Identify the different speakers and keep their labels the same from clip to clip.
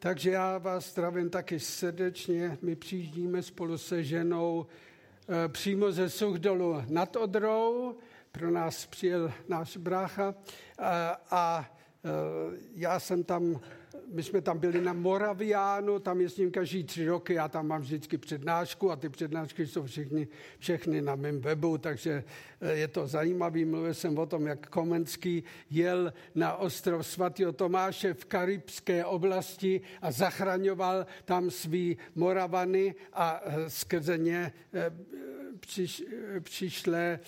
Speaker 1: Takže já vás zdravím taky srdečně. My přijíždíme spolu se ženou eh, přímo ze Suchdolu nad Odrou. Pro nás přijel náš brácha a, a eh, já jsem tam my jsme tam byli na Moraviánu, tam jezdím každý tři roky, já tam mám vždycky přednášku a ty přednášky jsou všechny, všechny na mém webu, takže eh, je to zajímavý. Mluvil jsem o tom, jak Komenský jel na ostrov svatého Tomáše v karibské oblasti a zachraňoval tam svý Moravany a eh, skrze ně eh, přiš, přišlé,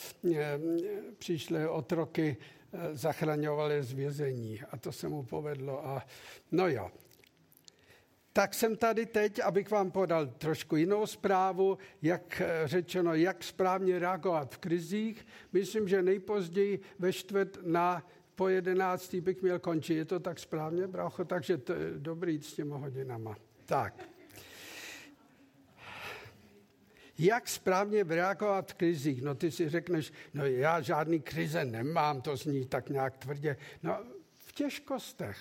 Speaker 1: přišlé otroky zachraňovali z vězení a to se mu povedlo. A no jo, tak jsem tady teď, abych vám podal trošku jinou zprávu, jak řečeno, jak správně reagovat v krizích. Myslím, že nejpozději ve čtvrt na po jedenáctý bych měl končit. Je to tak správně, brácho? Takže to je dobrý s těma hodinama. Tak. Jak správně reagovat v krizích? No ty si řekneš, no já žádný krize nemám, to zní tak nějak tvrdě. No v těžkostech,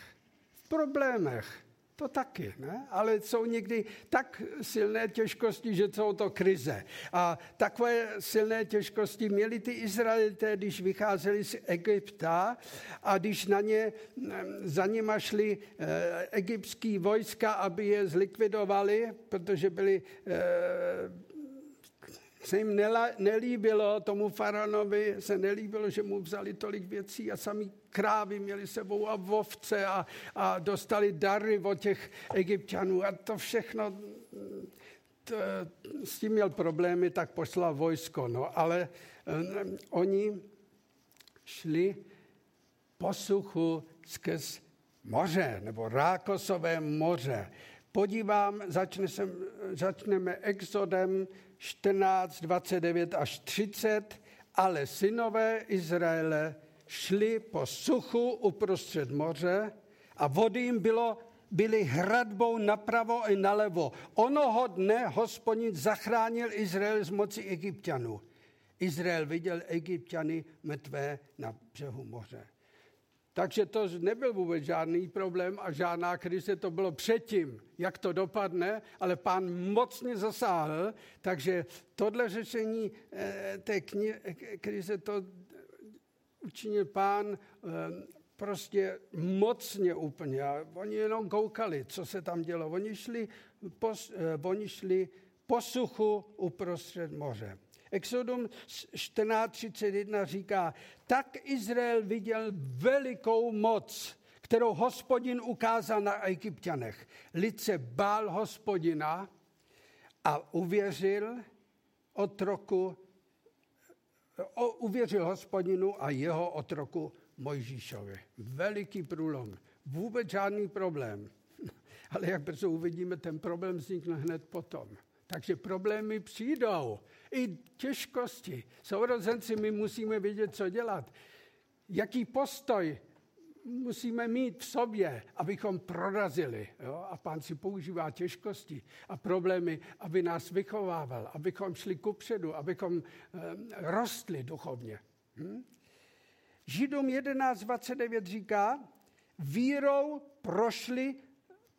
Speaker 1: v problémech, to taky, ne? Ale jsou někdy tak silné těžkosti, že jsou to krize. A takové silné těžkosti měli ty Izraelité, když vycházeli z Egypta a když na ně, za nima šli eh, egyptský vojska, aby je zlikvidovali, protože byli eh, se jim nelíbilo, tomu faranovi se nelíbilo, že mu vzali tolik věcí a sami krávy měli sebou a vovce a, a dostali dary od těch egyptianů a to všechno, to, s tím měl problémy, tak poslal vojsko. No, ale um, oni šli po suchu skrz moře, nebo Rákosové moře. Podívám, začne sem, začneme exodem 14, 29 až 30, ale synové Izraele šli po suchu uprostřed moře a vody jim bylo, byly hradbou napravo i nalevo. Onoho dne hospodin zachránil Izrael z moci egyptianů. Izrael viděl egyptiany mrtvé na břehu moře. Takže to nebyl vůbec žádný problém a žádná krize, to bylo předtím, jak to dopadne, ale pán mocně zasáhl, takže tohle řešení eh, té krize to učinil pán eh, prostě mocně úplně. A oni jenom koukali, co se tam dělo. Oni šli po, eh, oni šli po suchu uprostřed moře. Exodum 14.31 říká, tak Izrael viděl velikou moc, kterou hospodin ukázal na egyptianech. Lid se bál hospodina a uvěřil otroku, o, uvěřil hospodinu a jeho otroku Mojžíšovi. Veliký průlom. Vůbec žádný problém. Ale jak brzo uvidíme, ten problém vznikne hned potom. Takže problémy přijdou, i těžkosti. Sourozenci, my musíme vědět, co dělat. Jaký postoj musíme mít v sobě, abychom prorazili. Jo? A pán si používá těžkosti a problémy, aby nás vychovával, abychom šli kupředu, abychom e, rostli duchovně. Hm? Židům 11.29 říká, vírou prošli,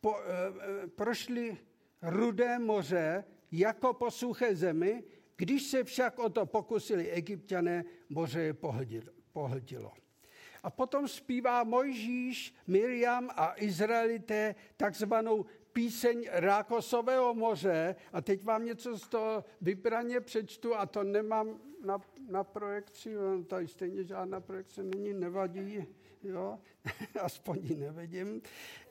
Speaker 1: po, e, prošli rudé moře jako po suché zemi, když se však o to pokusili egyptiané, moře je pohltilo. A potom zpívá Mojžíš, Miriam a Izraelité takzvanou píseň Rákosového moře. A teď vám něco z toho vybraně přečtu a to nemám na, na projekci, tady stejně žádná projekce není, nevadí jo? aspoň ji nevidím.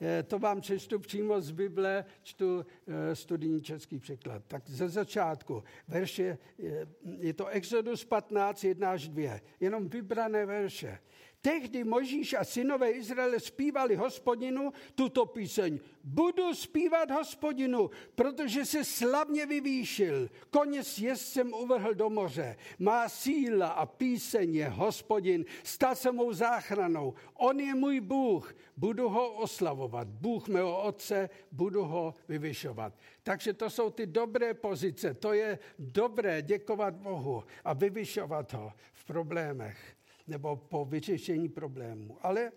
Speaker 1: Eh, to vám přečtu přímo z Bible, čtu eh, studijní český překlad. Tak ze začátku, verše, eh, je to Exodus 15, 1 až 2, jenom vybrané verše. Tehdy Možíš a synové Izraele zpívali hospodinu tuto píseň. Budu zpívat hospodinu, protože se slavně vyvýšil. Koně s jezdcem uvrhl do moře. Má síla a píseň je hospodin. Stal se mou záchranou. On je můj Bůh. Budu ho oslavovat. Bůh mého otce, budu ho vyvyšovat. Takže to jsou ty dobré pozice. To je dobré děkovat Bohu a vyvyšovat ho v problémech nebo po vyřešení problému. Ale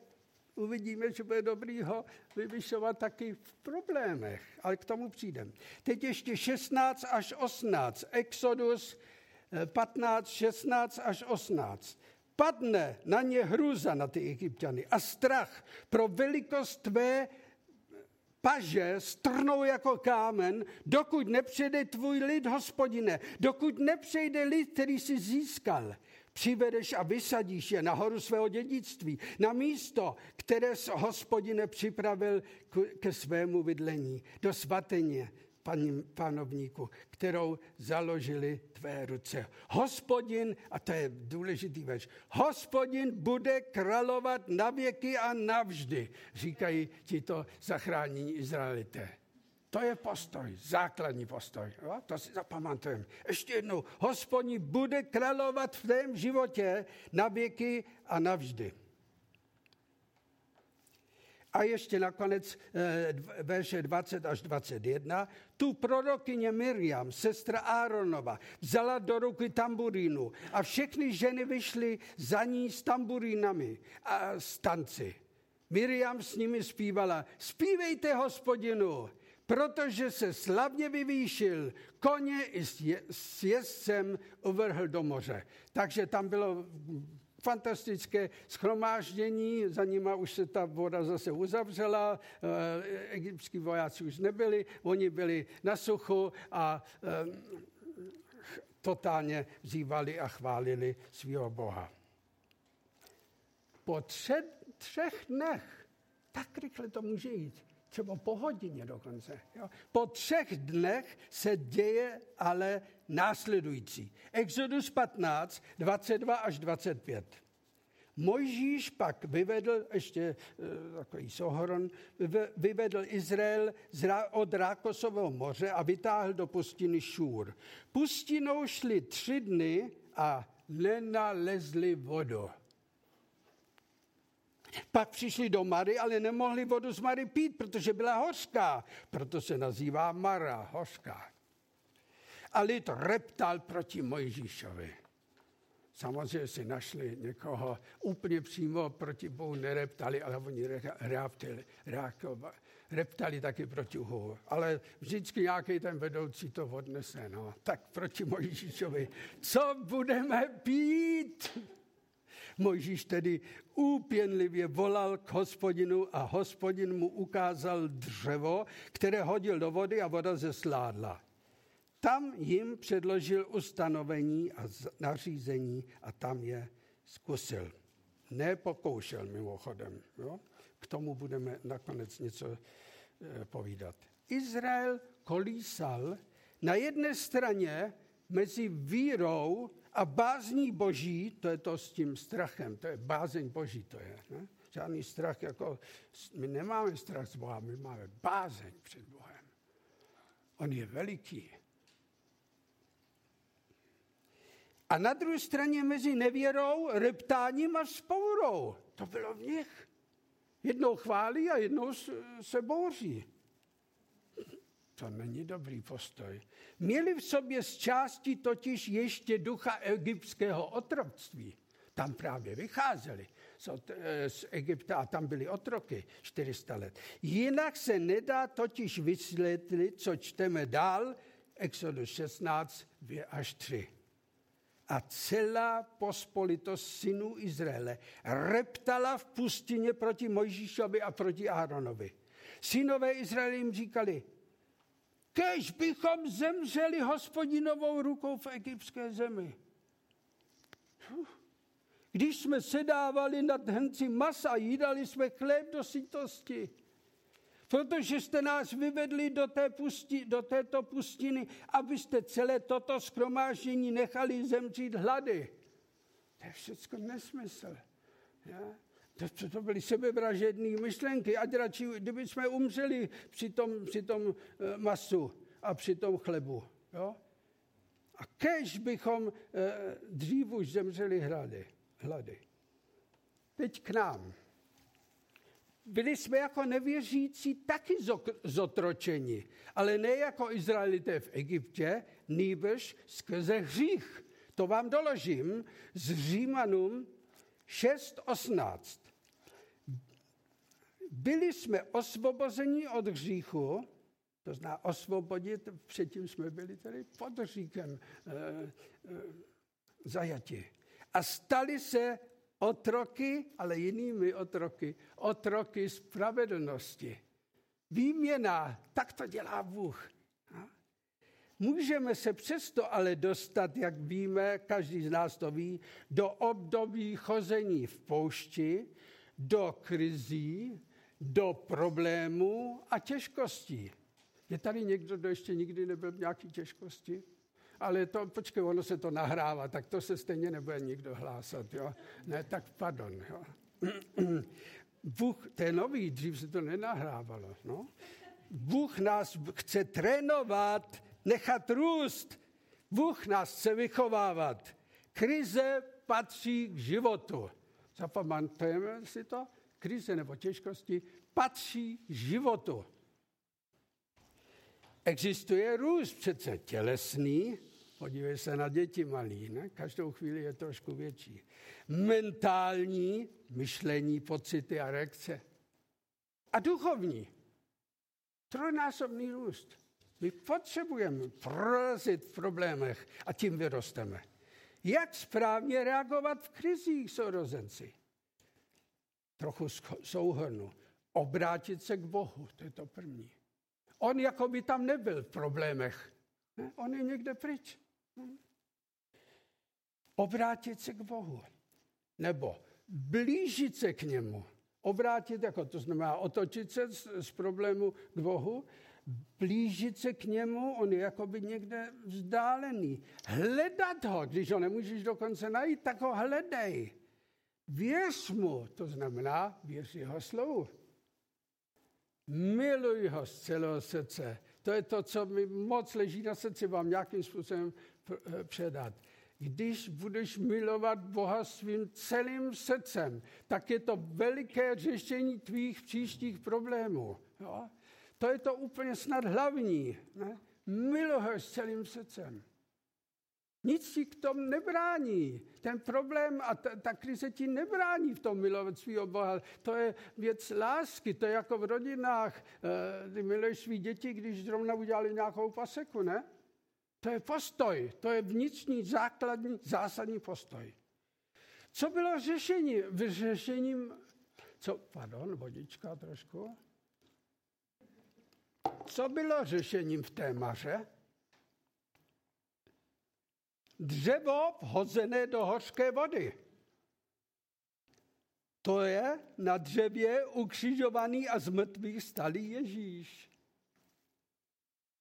Speaker 1: uvidíme, že bude dobrý ho vyvyšovat taky v problémech, ale k tomu přijdem. Teď ještě 16 až 18, Exodus 15, 16 až 18. Padne na ně hrůza na ty egyptiany a strach pro velikost tvé paže strnou jako kámen, dokud nepřejde tvůj lid, hospodine, dokud nepřejde lid, který si získal. Přivedeš a vysadíš je na horu svého dědictví, na místo, které hospodine připravil ke svému bydlení, do svatyně, paní, panovníku, kterou založili tvé ruce. Hospodin, a to je důležitý več, hospodin bude královat na věky a navždy, říkají ti to zachránění Izraelité. To je postoj, základní postoj. Jo? To si zapamatujeme. Ještě jednou, hospodin bude královat v tvém životě na věky a navždy. A ještě nakonec eh, verše 20 až 21. Tu prorokyně Miriam, sestra Áronova, vzala do ruky tamburínu a všechny ženy vyšly za ní s tamburínami a s tanci. Miriam s nimi zpívala, zpívejte hospodinu, protože se slavně vyvýšil, koně i s jezdcem uvrhl do moře. Takže tam bylo fantastické schromáždění, za nima už se ta voda zase uzavřela, eh, egyptský vojáci už nebyli, oni byli na suchu a eh, totálně vzývali a chválili svého Boha. Po třech, třech dnech, tak rychle to může jít, třeba po hodině dokonce. Jo. Po třech dnech se děje ale následující. Exodus 15, 22 až 25. Mojžíš pak vyvedl, ještě eh, takový sohoron, vyvedl Izrael od Rákosového moře a vytáhl do pustiny Šůr. Pustinou šli tři dny a nenalezli vodu. Pak přišli do Mary, ale nemohli vodu z Mary pít, protože byla hořká. Proto se nazývá Mara, hořká. A lid reptal proti Mojžíšovi. Samozřejmě si našli někoho úplně přímo proti Bohu nereptali, ale oni reaptali, reakovali, reptali taky proti Bohu. Ale vždycky nějaký ten vedoucí to odnese. No. Tak proti Mojžíšovi, co budeme pít? Mojžíš tedy úpěnlivě volal k hospodinu a hospodin mu ukázal dřevo, které hodil do vody a voda zesládla. Tam jim předložil ustanovení a nařízení a tam je zkusil. Nepokoušel mimochodem. Jo? K tomu budeme nakonec něco e, povídat. Izrael kolísal na jedné straně mezi vírou a bázní boží, to je to s tím strachem, to je bázeň boží, to je. Ne? Žádný strach, jako my nemáme strach z Boha, my máme bázeň před Bohem. On je veliký. A na druhé straně mezi nevěrou, reptáním a spourou. To bylo v nich. Jednou chválí a jednou se bouří. To není dobrý postoj. Měli v sobě z části totiž ještě ducha egyptského otroctví. Tam právě vycházeli z Egypta a tam byly otroky 400 let. Jinak se nedá totiž vysvětlit, co čteme dál, Exodus 16 až 3 a celá pospolitost synů Izraele reptala v pustině proti Mojžíšovi a proti Áronovi. Synové Izraele jim říkali, kež bychom zemřeli hospodinovou rukou v egyptské zemi. Když jsme sedávali nad hrnci masa, jídali jsme chléb do sytosti protože jste nás vyvedli do, té pusti, do této pustiny, abyste celé toto skromáždění nechali zemřít hlady. To je všechno nesmysl. Ja? To, to byly sebevražedné myšlenky. Ať radši, kdyby jsme umřeli při tom, při tom eh, masu a při tom chlebu. Jo? A kež bychom eh, dřív už zemřeli hlady. hlady. Teď k nám byli jsme jako nevěřící taky zotročeni, ale ne jako Izraelité v Egyptě, nýbrž skrze hřích. To vám doložím z Římanům 6.18. byli jsme osvobozeni od hříchu, to zná osvobodit, předtím jsme byli tady pod hříchem e, e, zajati. A stali se otroky, ale jinými otroky, otroky spravedlnosti. Výměna, tak to dělá Bůh. Můžeme se přesto ale dostat, jak víme, každý z nás to ví, do období chození v poušti, do krizí, do problémů a těžkostí. Je tady někdo, kdo ještě nikdy nebyl v nějaké těžkosti? Ale to, počkej, ono se to nahrává, tak to se stejně nebude nikdo hlásat, jo? Ne, tak pardon, jo? Bůh, to je nový, dřív se to nenahrávalo, no? Bůh nás chce trénovat, nechat růst. Bůh nás chce vychovávat. Krize patří k životu. Zapamatujeme si to? Krize nebo těžkosti patří životu. Existuje růst přece tělesný, podívej se na děti malí, ne? každou chvíli je trošku větší. Mentální, myšlení, pocity a reakce. A duchovní, trojnásobný růst. My potřebujeme prorazit v problémech a tím vyrosteme. Jak správně reagovat v krizích, sourozenci? Trochu souhrnu. Obrátit se k Bohu, to je to první. On jako by tam nebyl v problémech. Ne? On je někde pryč. Obrátit se k Bohu. Nebo blížit se k němu. Obrátit, jako to znamená otočit se z, z problému k Bohu, blížit se k němu, on je jako by někde vzdálený. Hledat ho, když ho nemůžeš dokonce najít, tak ho hledej. Věř mu, to znamená věř jeho slovu. Miluj ho z celého srdce. To je to, co mi moc leží na srdci vám nějakým způsobem eh, předat. Když budeš milovat Boha svým celým srdcem, tak je to veliké řešení tvých příštích problémů. Jo? To je to úplně snad hlavní. Ne? Miluj ho s celým srdcem. Nic ti k tomu nebrání. Ten problém a ta, ta krize ti nebrání v tom milovat svého Boha. To je věc lásky, to je jako v rodinách. Eh, ty miluješ svý děti, když zrovna udělali nějakou paseku, ne? To je postoj, to je vnitřní, základní, zásadní postoj. Co bylo řešení? Řešením, co, pardon, vodička trošku. Co bylo řešením v té maře? Dřevo vhozené do hořké vody. To je na dřevě ukřižovaný a z mrtvých stalý Ježíš.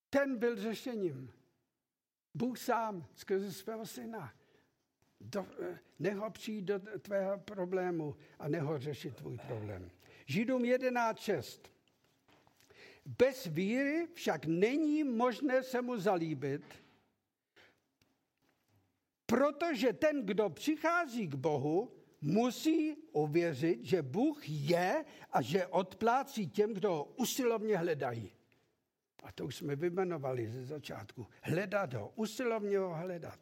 Speaker 1: Ten byl řešením. Bůh sám skrze svého syna. Do, neho přijít do tvého problému a neho řešit tvůj problém. Židům 11.6. Bez víry však není možné se mu zalíbit, Protože ten, kdo přichází k Bohu, musí uvěřit, že Bůh je a že odplácí těm, kdo ho usilovně hledají. A to už jsme vymenovali ze začátku. Hledat ho, usilovně ho hledat.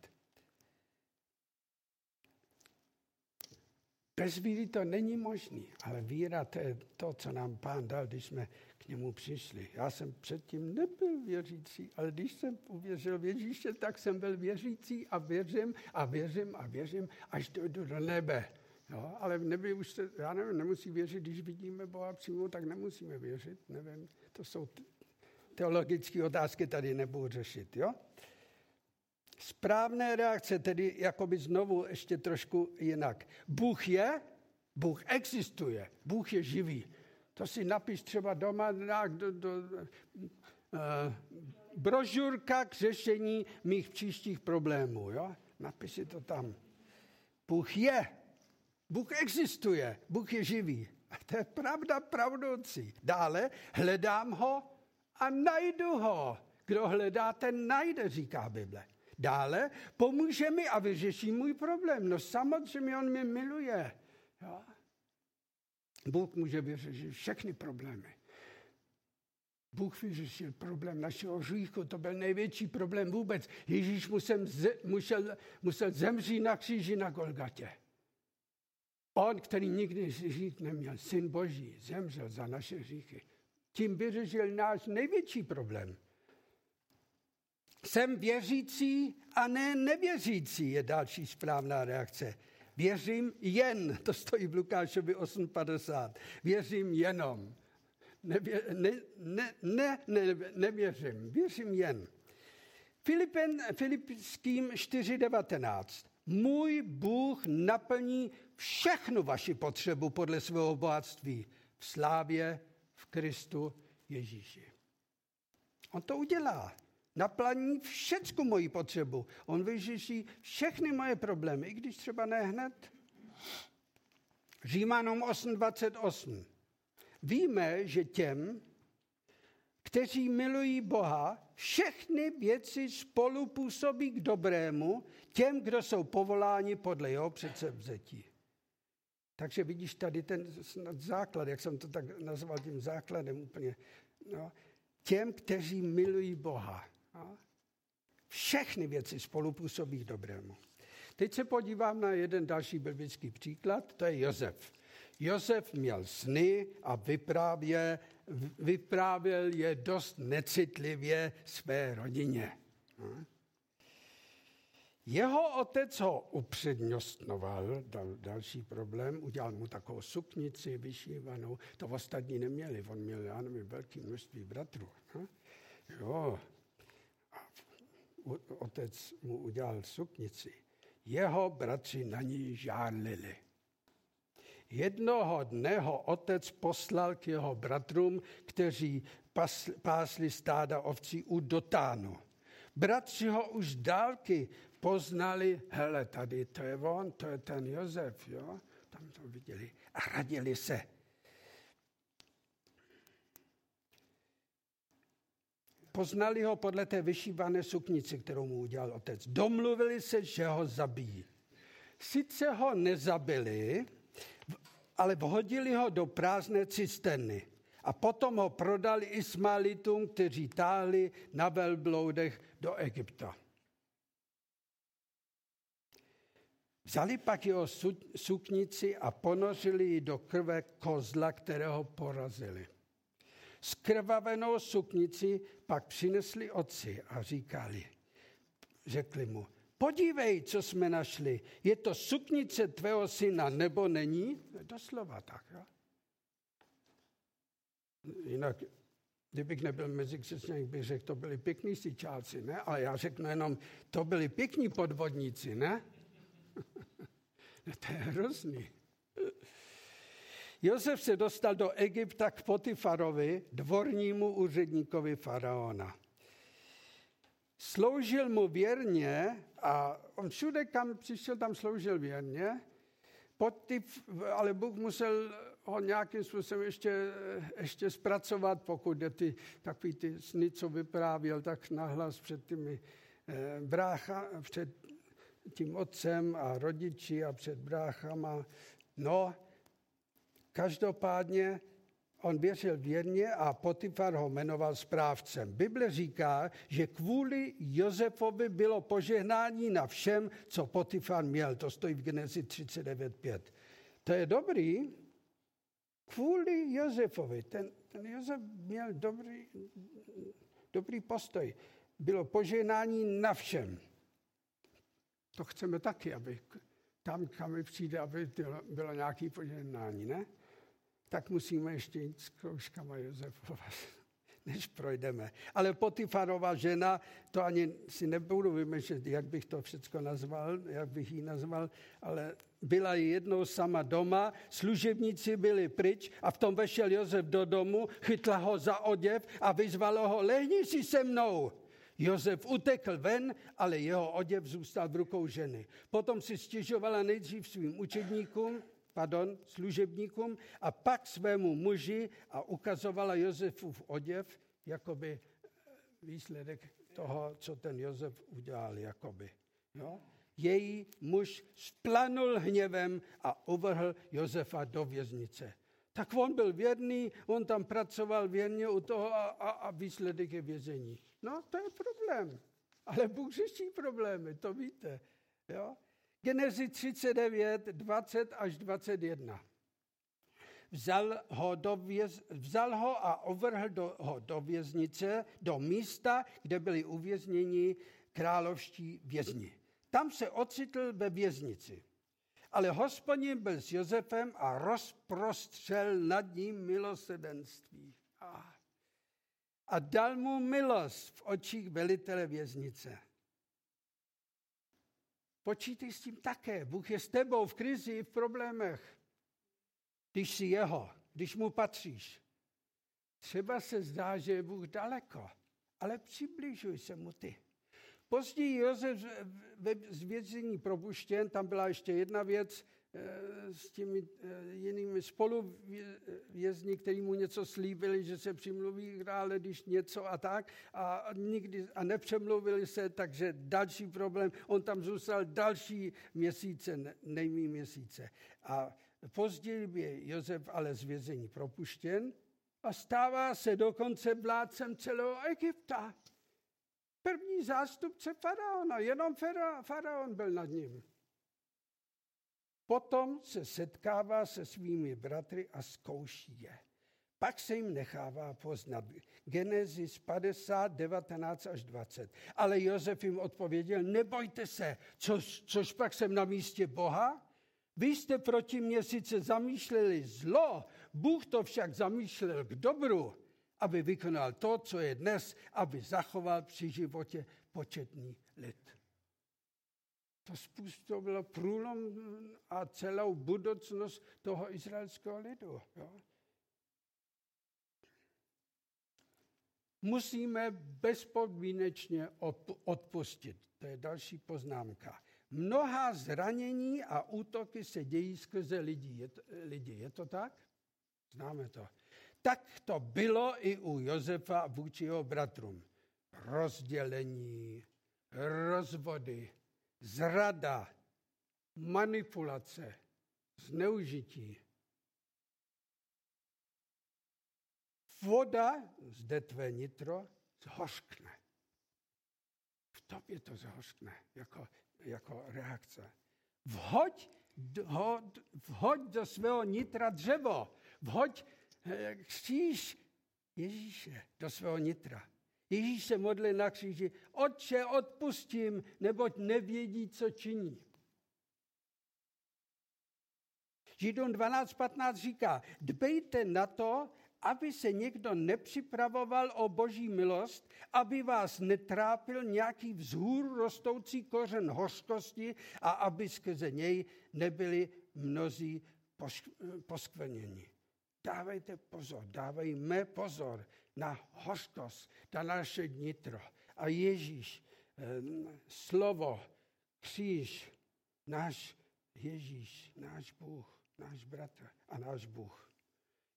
Speaker 1: Bez víry to není možné, ale víra to je to, co nám pán dal, když jsme němu přišli. Já jsem předtím nebyl věřící, ale když jsem uvěřil v Ježíše, tak jsem byl věřící a věřím a věřím a věřím, až dojdu do nebe. Jo, ale neby už se, já nevím, nemusí věřit, když vidíme Boha přímo, tak nemusíme věřit, nevím. To jsou teologické otázky, tady nebudu řešit, jo? Správné reakce tedy jakoby znovu ještě trošku jinak. Bůh je, Bůh existuje, Bůh je živý. To si napiš třeba doma do, do, uh, brožurka k řešení mých příštích problémů. Jo? Napiš si to tam. Bůh je, Bůh existuje, Bůh je živý. A to je pravda pravdoucí. Dále hledám ho a najdu ho. Kdo hledá, ten najde, říká Bible. Dále pomůže mi a vyřeší můj problém. No samozřejmě on mě miluje. Jo? Bůh může vyřešit všechny problémy. Bůh vyřešil problém našeho hříchu, to byl největší problém vůbec. Ježíš musel, musel, musel zemřít na kříži na Golgatě. On, který nikdy hřích neměl, syn Boží, zemřel za naše hříchy. Tím vyřešil náš největší problém. Jsem věřící a ne nevěřící, je další správná reakce. Věřím jen, to stojí v Lukášovi 8.50. Věřím jenom. Nevě, ne, ne, ne, ne, nevěřím, věřím jen. Filipen, Filipským 4.19. Můj Bůh naplní všechnu vaši potřebu podle svého bohatství v slávě v Kristu Ježíši. On to udělá. Naplní všecku moji potřebu. On vyřeší všechny moje problémy, i když třeba ne hned. Římanům 8.28. Víme, že těm, kteří milují Boha, všechny věci spolu působí k dobrému těm, kdo jsou povoláni podle jeho předsevzetí. Takže vidíš tady ten základ, jak jsem to tak nazval tím základem úplně. No, těm, kteří milují Boha. No, všechny věci spolu působí k dobrému. Teď se podívám na jeden další biblický příklad, to je Josef. Josef měl sny a vyprávěl, vyprávěl je dost necitlivě své rodině. Jeho otec ho upřednostnoval, dal další problém, udělal mu takovou suknici vyšívanou, to ostatní neměli, on měl, já nevím, velké množství bratrů. Jo, otec mu udělal suknici. Jeho bratři na ní žárlili. Jednoho dne ho otec poslal k jeho bratrům, kteří pásli stáda ovcí u Dotánu. Bratři ho už dálky poznali, hele, tady to je on, to je ten Josef, jo? Tam to viděli a radili se. Poznali ho podle té vyšívané suknice, kterou mu udělal otec. Domluvili se, že ho zabijí. Sice ho nezabili, ale vhodili ho do prázdné cisterny. A potom ho prodali Ismailitům, kteří táhli na velbloudech do Egypta. Vzali pak jeho suknici a ponořili ji do krve kozla, kterého porazili. Skrvavenou suknici pak přinesli otci a říkali, řekli mu, podívej, co jsme našli, je to suknice tvého syna, nebo není? Doslova tak. Jo? Jinak, kdybych nebyl mezi křesťany, bych řekl, to byli pěkní sičáci, ne? Ale já řeknu jenom, to byli pěkní podvodníci, ne? to je hrozný. Josef se dostal do Egypta k Potifarovi, dvornímu úředníkovi faraona. Sloužil mu věrně a on všude, kam přišel, tam sloužil věrně, Potif, ale Bůh musel ho nějakým způsobem ještě, ještě zpracovat, pokud je ty, takový ty sny, co vyprávěl, tak nahlas před těmi eh, brácha, před tím otcem a rodiči a před bráchama. No, každopádně on věřil věrně a Potifar ho jmenoval správcem. Bible říká, že kvůli Josefovi bylo požehnání na všem, co Potifar měl. To stojí v Genezi 39.5. To je dobrý. Kvůli Josefovi. Ten, ten Josef měl dobrý, dobrý postoj. Bylo požehnání na všem. To chceme taky, aby tam, kam přijde, aby bylo, bylo nějaké požehnání, ne? Tak musíme ještě jít s kroužkama Josefova, než projdeme. Ale Potifarova žena, to ani si nebudu vymýšlet, jak bych to všechno nazval, jak bych ji nazval, ale byla jednou sama doma, služebníci byli pryč a v tom vešel Josef do domu, chytla ho za oděv a vyzvala ho, lehni si se mnou. Josef utekl ven, ale jeho oděv zůstal v rukou ženy. Potom si stěžovala nejdřív svým učedníkům, pardon, služebníkům a pak svému muži a ukazovala Josefův oděv, jakoby výsledek toho, co ten Josef udělal, jakoby. Jo? Její muž splanul hněvem a uvrhl Josefa do věznice. Tak on byl věrný, on tam pracoval věrně u toho a, a, a výsledek je vězení. No, to je problém. Ale Bůh řeší problémy, to víte. Jo? Genezi 39, 20 až 21. Vzal ho, do věz, vzal ho a uvrhl do, ho do věznice, do místa, kde byli uvězněni královští vězni. Tam se ocitl ve věznici. Ale hospodin byl s Josefem a rozprostřel nad ním milosedenství. A dal mu milost v očích velitele věznice. Počítej s tím také. Bůh je s tebou v krizi, v problémech. Když jsi jeho, když mu patříš. Třeba se zdá, že je Bůh daleko, ale přibližuj se mu ty. Později Josef ve zvězení propuštěn, tam byla ještě jedna věc s těmi eh, jinými spoluvězni, kteří mu něco slíbili, že se přimluví krále, když něco a tak, a, nikdy, a nepřemluvili se, takže další problém. On tam zůstal další měsíce, nejmí měsíce. A později je Josef ale z vězení propuštěn a stává se dokonce vládcem celého Egypta. První zástupce faraona, jenom faraon byl nad ním. Potom se setkává se svými bratry a zkouší je. Pak se jim nechává poznat. Genesis 50, 19 až 20. Ale Josef jim odpověděl, nebojte se, což, což pak jsem na místě Boha? Vy jste proti mě sice zamýšleli zlo, Bůh to však zamýšlel k dobru, aby vykonal to, co je dnes, aby zachoval při životě početný lid. To způsobilo průlom a celou budoucnost toho izraelského lidu. Jo? Musíme bezpodmínečně odpustit. To je další poznámka. Mnoha zranění a útoky se dějí skrze lidi. Je to, lidi. Je to tak? Známe to. Tak to bylo i u Josefa vůči jeho bratrům. Rozdělení, rozvody, zrada, manipulace, zneužití. Voda, zde tvé nitro, zhořkne. V tobě to zhořkne jako, jako reakce. Vhoď, do, vhoď do svého nitra dřevo. Vhoď kříž Ježíše do svého nitra. Ježíš se modlil na kříži, Otče, odpustím, neboť nevědí, co činí. Židům 12.15 říká, dbejte na to, aby se někdo nepřipravoval o boží milost, aby vás netrápil nějaký vzhůr rostoucí kořen hořkosti a aby skrze něj nebyli mnozí poskvrněni. Dávejte pozor, dávejme pozor na hořkost, na naše nitro. A Ježíš, slovo, kříž, náš Ježíš, náš Bůh, náš bratr a náš Bůh.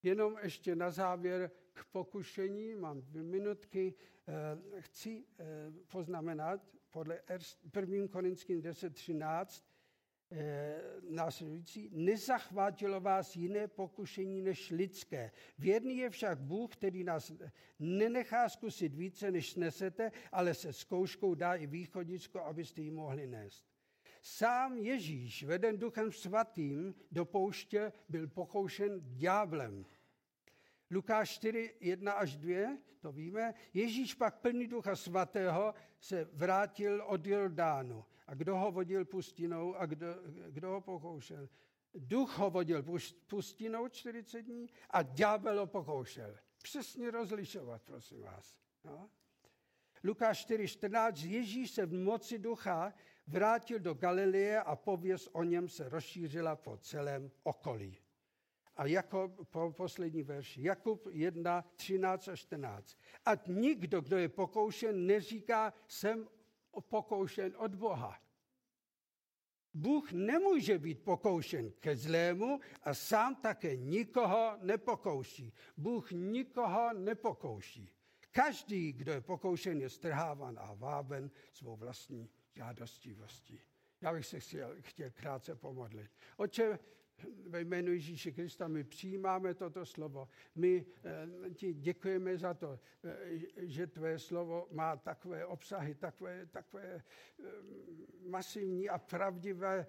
Speaker 1: Jenom ještě na závěr k pokušení, mám dvě minutky, chci poznamenat podle 1. Korinským 10.13, Eh, následující, nezachvátilo vás jiné pokušení než lidské. Věrný je však Bůh, který nás nenechá zkusit více, než snesete, ale se zkouškou dá i východisko, abyste ji mohli nést. Sám Ježíš, veden duchem svatým do pouště, byl pokoušen ďáblem. Lukáš 4, 1 až 2, to víme. Ježíš pak plný ducha svatého se vrátil od Jordánu. A kdo ho vodil pustinou a kdo, kdo ho pokoušel? Duch ho vodil pustinou 40 dní a ďábel ho pokoušel. Přesně rozlišovat, prosím vás. No. Lukáš 4.14. Ježíš se v moci ducha vrátil do Galileje a pověst o něm se rozšířila po celém okolí. A jako po poslední verši, Jakub 1, 13 a 14. A nikdo, kdo je pokoušen, neříká, jsem pokoušen od Boha. Bůh nemůže být pokoušen ke zlému a sám také nikoho nepokouší. Bůh nikoho nepokouší. Každý, kdo je pokoušen, je strhávan a váben svou vlastní žádostivostí. Já bych se chtěl, chtěl krátce pomodlit. Oče, ve jménu Ježíše Krista my přijímáme toto slovo. My eh, ti děkujeme za to, eh, že tvé slovo má takové obsahy, takové, takové masivní a pravdivé,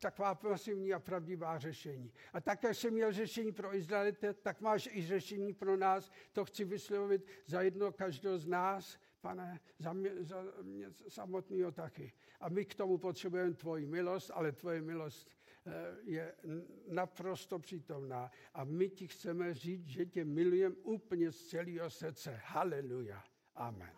Speaker 1: taková masivní a pravdivá řešení. A tak, jak jsem měl řešení pro Izraelite, tak máš i řešení pro nás. To chci vyslovit za jedno každého z nás, pane, za mě, za mě samotného taky. A my k tomu potřebujeme tvoji milost, ale tvoje milost eh, je naprosto přítomná. A my ti chceme říct, že tě milujeme úplně z celého srdce. Haleluja. Amen.